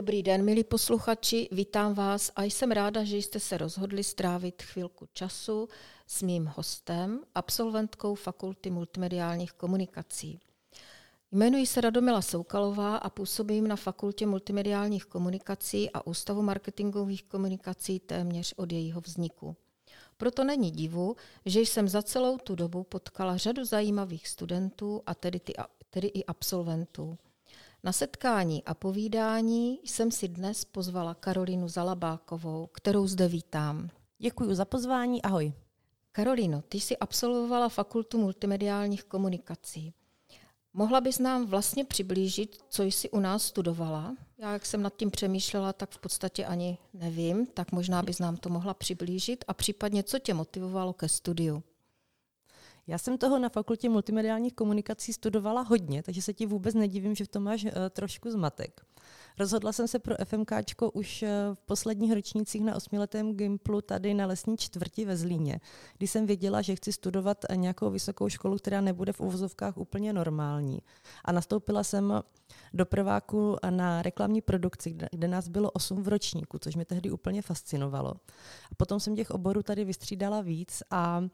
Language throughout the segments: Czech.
Dobrý den, milí posluchači, vítám vás a jsem ráda, že jste se rozhodli strávit chvilku času s mým hostem, absolventkou Fakulty multimediálních komunikací. Jmenuji se Radomila Soukalová a působím na Fakultě multimediálních komunikací a Ústavu marketingových komunikací téměř od jejího vzniku. Proto není divu, že jsem za celou tu dobu potkala řadu zajímavých studentů a tedy, ty, tedy i absolventů. Na setkání a povídání jsem si dnes pozvala Karolinu Zalabákovou, kterou zde vítám. Děkuji za pozvání, ahoj. Karolino, ty jsi absolvovala Fakultu multimediálních komunikací. Mohla bys nám vlastně přiblížit, co jsi u nás studovala? Já, jak jsem nad tím přemýšlela, tak v podstatě ani nevím, tak možná bys nám to mohla přiblížit a případně, co tě motivovalo ke studiu? Já jsem toho na fakultě multimediálních komunikací studovala hodně, takže se ti vůbec nedivím, že v tom máš uh, trošku zmatek. Rozhodla jsem se pro FMK už uh, v posledních ročnících na osmiletém Gimplu tady na lesní čtvrti ve Zlíně, kdy jsem věděla, že chci studovat nějakou vysokou školu, která nebude v uvozovkách úplně normální. A nastoupila jsem do prváku na reklamní produkci, kde, nás bylo osm v ročníku, což mě tehdy úplně fascinovalo. A potom jsem těch oborů tady vystřídala víc a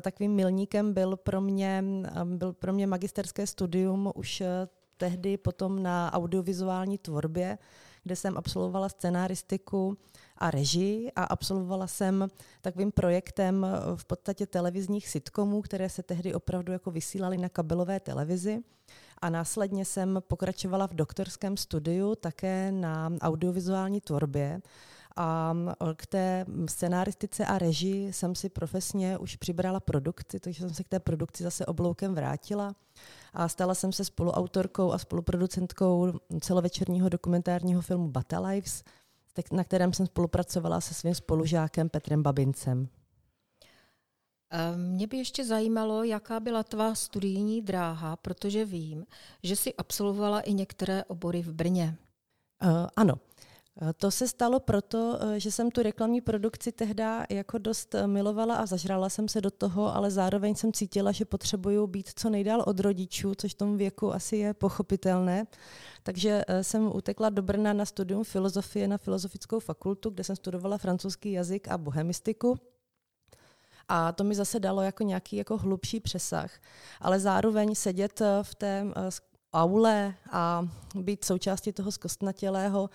takovým milníkem byl pro mě, byl pro mě magisterské studium už eh, tehdy potom na audiovizuální tvorbě, kde jsem absolvovala scenáristiku a režii a absolvovala jsem takovým projektem eh, v podstatě televizních sitcomů, které se tehdy opravdu jako vysílaly na kabelové televizi. A následně jsem pokračovala v doktorském studiu také na audiovizuální tvorbě a k té scenaristice a režii jsem si profesně už přibrala produkci, takže jsem se k té produkci zase obloukem vrátila a stala jsem se spoluautorkou a spoluproducentkou celovečerního dokumentárního filmu Battle Lives, na kterém jsem spolupracovala se svým spolužákem Petrem Babincem. Mě by ještě zajímalo, jaká byla tvá studijní dráha, protože vím, že jsi absolvovala i některé obory v Brně. Uh, ano. Eh, to se stalo proto, eh, že jsem tu reklamní produkci tehdy jako dost eh, milovala a zažrala jsem se do toho, ale zároveň jsem cítila, že potřebuju být co nejdál od rodičů, což v tom věku asi je pochopitelné. Takže jsem utekla do Brna na studium filozofie na Filozofickou fakultu, kde jsem studovala francouzský jazyk a bohemistiku. A to mi zase dalo jako nějaký jako hlubší přesah. Ale zároveň sedět v té aule a být součástí toho zkostnatělého,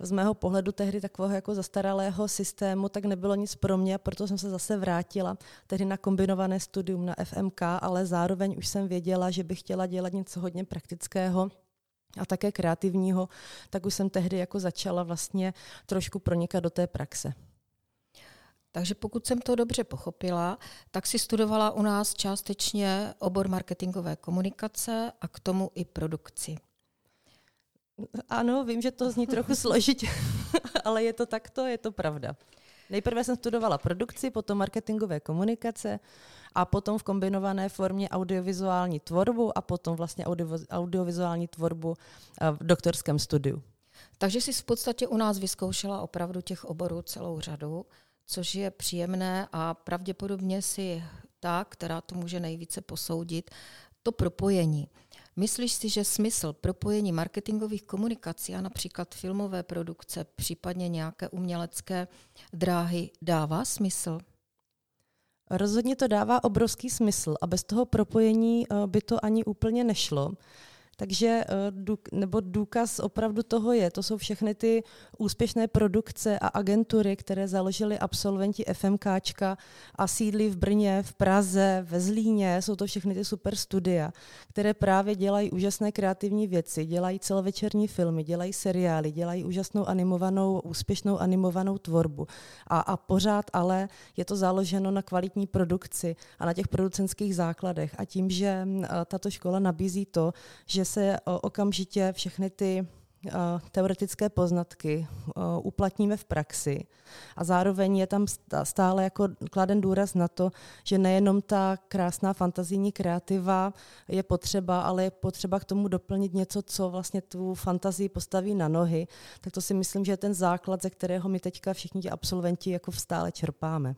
z mého pohledu tehdy takového jako zastaralého systému, tak nebylo nic pro mě, proto jsem se zase vrátila tehdy na kombinované studium na FMK, ale zároveň už jsem věděla, že bych chtěla dělat něco hodně praktického a také kreativního, tak už jsem tehdy jako začala vlastně trošku pronikat do té praxe. Takže pokud jsem to dobře pochopila, tak si studovala u nás částečně obor marketingové komunikace a k tomu i produkci. Ano, vím, že to zní trochu složitě, ale je to takto, je to pravda. Nejprve jsem studovala produkci, potom marketingové komunikace a potom v kombinované formě audiovizuální tvorbu a potom vlastně audio, audiovizuální tvorbu eh, v doktorském studiu. Takže jsi v podstatě u nás vyzkoušela opravdu těch oborů celou řadu což je příjemné a pravděpodobně si ta, která to může nejvíce posoudit, to propojení. Myslíš si, že smysl propojení marketingových komunikací a například filmové produkce, případně nějaké umělecké dráhy, dává smysl? Rozhodně to dává obrovský smysl a bez toho propojení eh, by to ani úplně nešlo. Takže eh, nebo důkaz opravdu toho je, to jsou všechny ty úspěšné produkce a agentury, které založili absolventi FMKčka a sídlí v Brně, v Praze, ve Zlíně, jsou to všechny ty super studia, které právě dělají úžasné kreativní věci, dělají celovečerní filmy, dělají seriály, dělají úžasnou animovanou, úspěšnou animovanou tvorbu. A, a pořád ale je to založeno na kvalitní produkci a na těch producentských základech. A tím, že tato škola nabízí to, že se okamžitě všechny ty teoretické poznatky uplatníme v praxi. A zároveň je tam stále jako kladen důraz na to, že nejenom ta krásná fantazijní kreativa je potřeba, ale je potřeba k tomu doplnit něco, co vlastně tu fantazii postaví na nohy. Tak to si myslím, že je ten základ, ze kterého my teďka všichni ti absolventi jako stále čerpáme.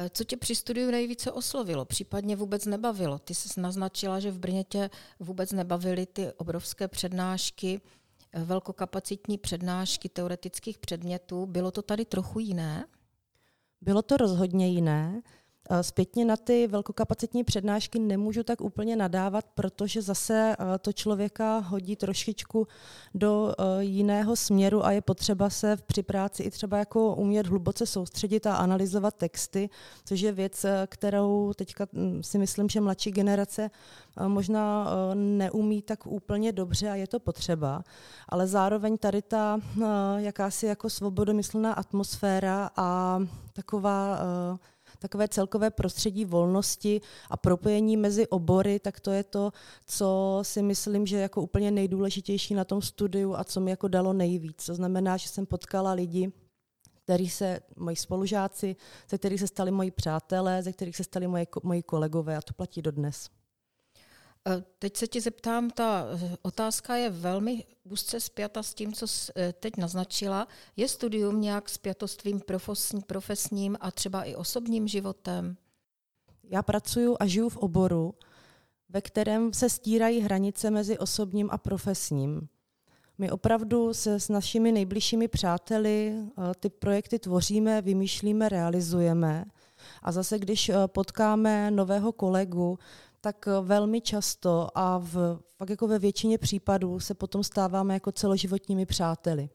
Eh, co tě při studiu nejvíce oslovilo, případně vůbec nebavilo? Ty jsi naznačila, že v Brně tě vůbec nebavily ty obrovské přednášky. velkokapacitní přednášky teoretických předmětů. Bylo to tady trochu jiné? Bylo to rozhodně jiné. Eh, zpětně na ty velkokapacitní přednášky nemůžu tak úplně nadávat, protože zase eh, to člověka hodí trošičku do eh, jiného směru a je potřeba se při práci i třeba jako umět hluboce soustředit a analyzovat texty, což je věc, kterou teďka hm, si myslím, že mladší generace možná neumí tak úplně dobře a je to potřeba. Ale zároveň tady ta jakási jako svobodomyslná atmosféra a taková takové celkové prostředí volnosti a propojení mezi obory, tak to je to, co si myslím, že jako úplně nejdůležitější na tom studiu a co mi jako dalo nejvíc. To znamená, že jsem potkala lidi, který se, moji spolužáci, ze kterých se stali moji přátelé, ze kterých se stali moje, moji kolegové a to platí dodnes. Eh, teď se ti zeptám, ta eh, otázka je velmi úzce spjata s tím, co eh, teď naznačila. Je studium nějak spjato s tvým profesním a třeba i osobním životem? Já pracuji a žiju v oboru, ve kterém se stírají hranice mezi osobním a profesním. My opravdu se s našimi nejbližšími přáteli ty projekty tvoříme, vymýšlíme, realizujeme. A zase, když potkáme nového kolegu, tak eh, velmi často a v, fakt jako ve většině případů se potom stáváme jako celoživotními přáteli.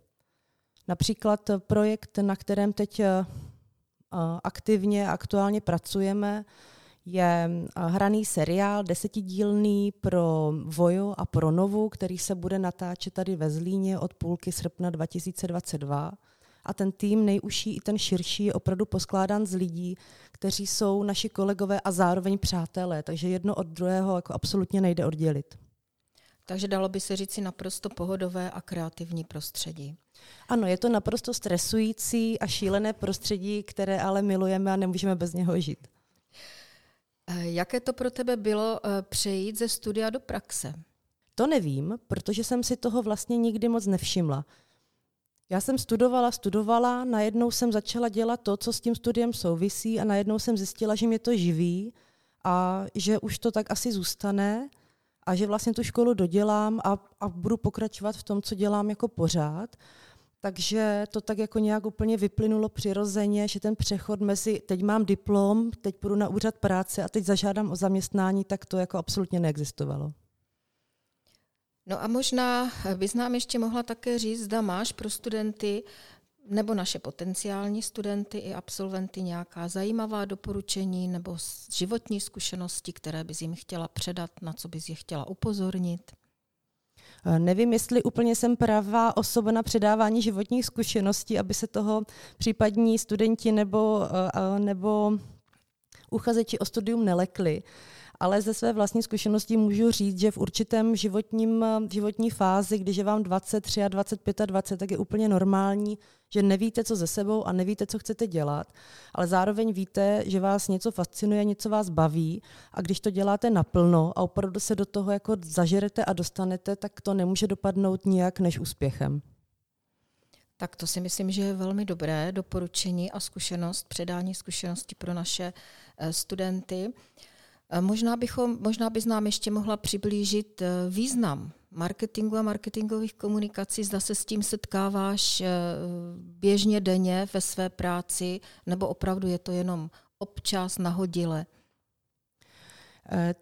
Například eh, projekt, na kterém teď eh, aktivně aktuálně pracujeme, je hraný seriál desetidílný pro Vojo a pro Novu, který se bude natáčet tady ve Zlíně od půlky srpna 2022 a ten tým nejužší i ten širší je opravdu poskládán z lidí, kteří jsou naši kolegové a zároveň přátelé, takže jedno od druhého jako absolutně nejde oddělit. Takže dalo by se říci naprosto pohodové a kreativní prostředí. Ano, je to naprosto stresující a šílené prostředí, které ale milujeme a nemůžeme bez něho žít. Eh, jaké to pro tebe bylo eh, přejít ze studia do praxe? To nevím, protože jsem si toho vlastně nikdy moc nevšimla. Já jsem studovala, studovala, najednou jsem začala dělat to, co s tím studiem souvisí a najednou jsem zjistila, že mě to živí a že už to tak asi zůstane a že vlastně tu školu dodělám a, a budu pokračovat v tom, co dělám jako pořád. Takže to tak jako nějak úplně vyplynulo přirozeně, že ten přechod mezi teď mám diplom, teď půjdu na úřad práce a teď zažádám o zaměstnání, tak to jako absolutně neexistovalo. No a možná bys nám ještě mohla také říct, zda máš pro studenty nebo naše potenciální studenty i absolventy nějaká zajímavá doporučení nebo životní zkušenosti, které bys jim chtěla předat, na co bys je chtěla upozornit? Eh, nevím, jestli úplně jsem pravá osoba na předávání životních zkušeností, aby se toho případní studenti nebo, eh, nebo uchazeči o studium nelekli ale ze své vlastní zkušenosti můžu říct, že v určitém životním, životní fázi, když je vám 23 a 25 a 20, tak je úplně normální, že nevíte, co ze sebou a nevíte, co chcete dělat, ale zároveň víte, že vás něco fascinuje, něco vás baví a když to děláte naplno a opravdu se do toho jako zažerete a dostanete, tak to nemůže dopadnout nijak než úspěchem. Tak to si myslím, že je velmi dobré doporučení a zkušenost, předání zkušenosti pro naše eh, studenty. Možná, bychom, možná bys nám ještě mohla přiblížit eh, význam marketingu a marketingových komunikací. Zda se s tím setkáváš eh, běžně denně ve své práci, nebo opravdu je to jenom občas nahodile? Eh,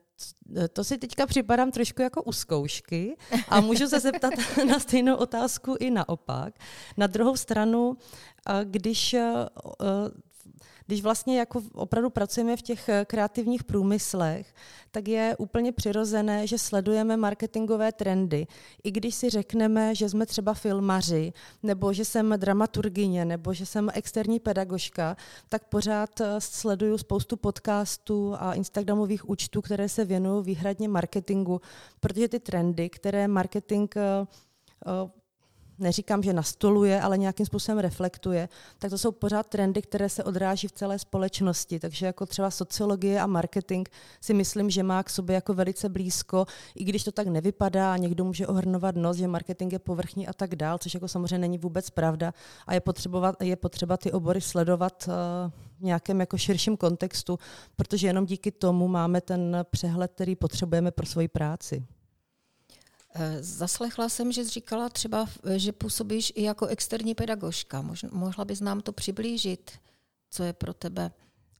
to si teďka připadám trošku jako u zkoušky a můžu se zeptat na stejnou otázku i naopak. Na druhou stranu, když když vlastně jako opravdu pracujeme v těch eh, kreativních průmyslech, tak je úplně přirozené, že sledujeme marketingové trendy. I když si řekneme, že jsme třeba filmaři, nebo že jsem dramaturgině, nebo že jsem externí pedagožka, tak pořád eh, sleduju spoustu podcastů a instagramových účtů, které se věnují výhradně marketingu, protože ty trendy, které marketing eh, neříkám, že nastoluje, ale nějakým způsobem reflektuje, tak to jsou pořád trendy, které se odráží v celé společnosti. Takže jako třeba sociologie a marketing si myslím, že má k sobě jako velice blízko, i když to tak nevypadá a někdo může ohrnovat nos, že marketing je povrchní a tak dál, což jako samozřejmě není vůbec pravda a je, potřeba, je potřeba ty obory sledovat uh, v nějakém jako širším kontextu, protože jenom díky tomu máme ten přehled, který potřebujeme pro svoji práci. Eh, zaslechla jsem, že jsi říkala třeba, že působíš i jako externí pedagožka. Mohla bys nám to přiblížit, co je pro tebe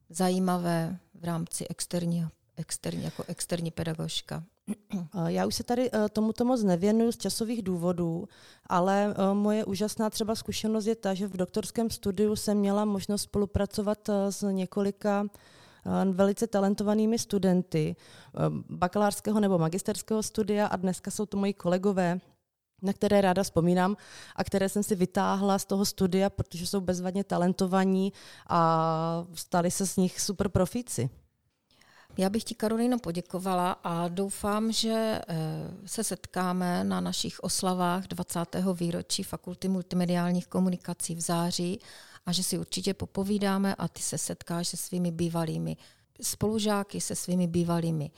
zajímavé v rámci externího, externí, jako externí pedagožka? Já už se tady eh, tomuto moc nevěnuju z časových důvodů, ale eh, moje úžasná třeba zkušenost je ta, že v doktorském studiu jsem měla možnost spolupracovat s několika velice talentovanými studenty bakalářského nebo magisterského studia a dneska jsou to moji kolegové, na které ráda vzpomínám a které jsem si vytáhla z toho studia, protože jsou bezvadně talentovaní a stali se z nich super profíci. Já bych ti, Karolino, poděkovala a doufám, že eh, se setkáme na našich oslavách 20. výročí Fakulty multimediálních komunikací v září a že si určitě popovídáme a ty se setkáš se svými bývalými spolužáky, se svými bývalými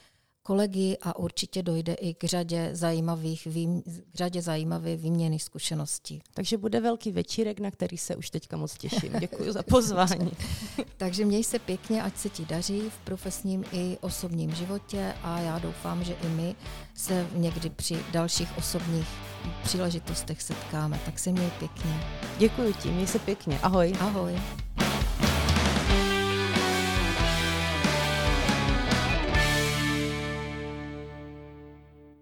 kolegy a určitě dojde i k řadě zajímavých, vým, k řadě zajímavé výměny zkušeností. Takže bude velký večírek, na který se už teďka moc těším. Děkuji za pozvání. Takže měj se pěkně, ať se ti daří v profesním i osobním životě a já doufám, že i my se někdy při dalších osobních příležitostech setkáme. Tak se měj pěkně. Děkuji ti, měj se pěkně. Ahoj. Ahoj.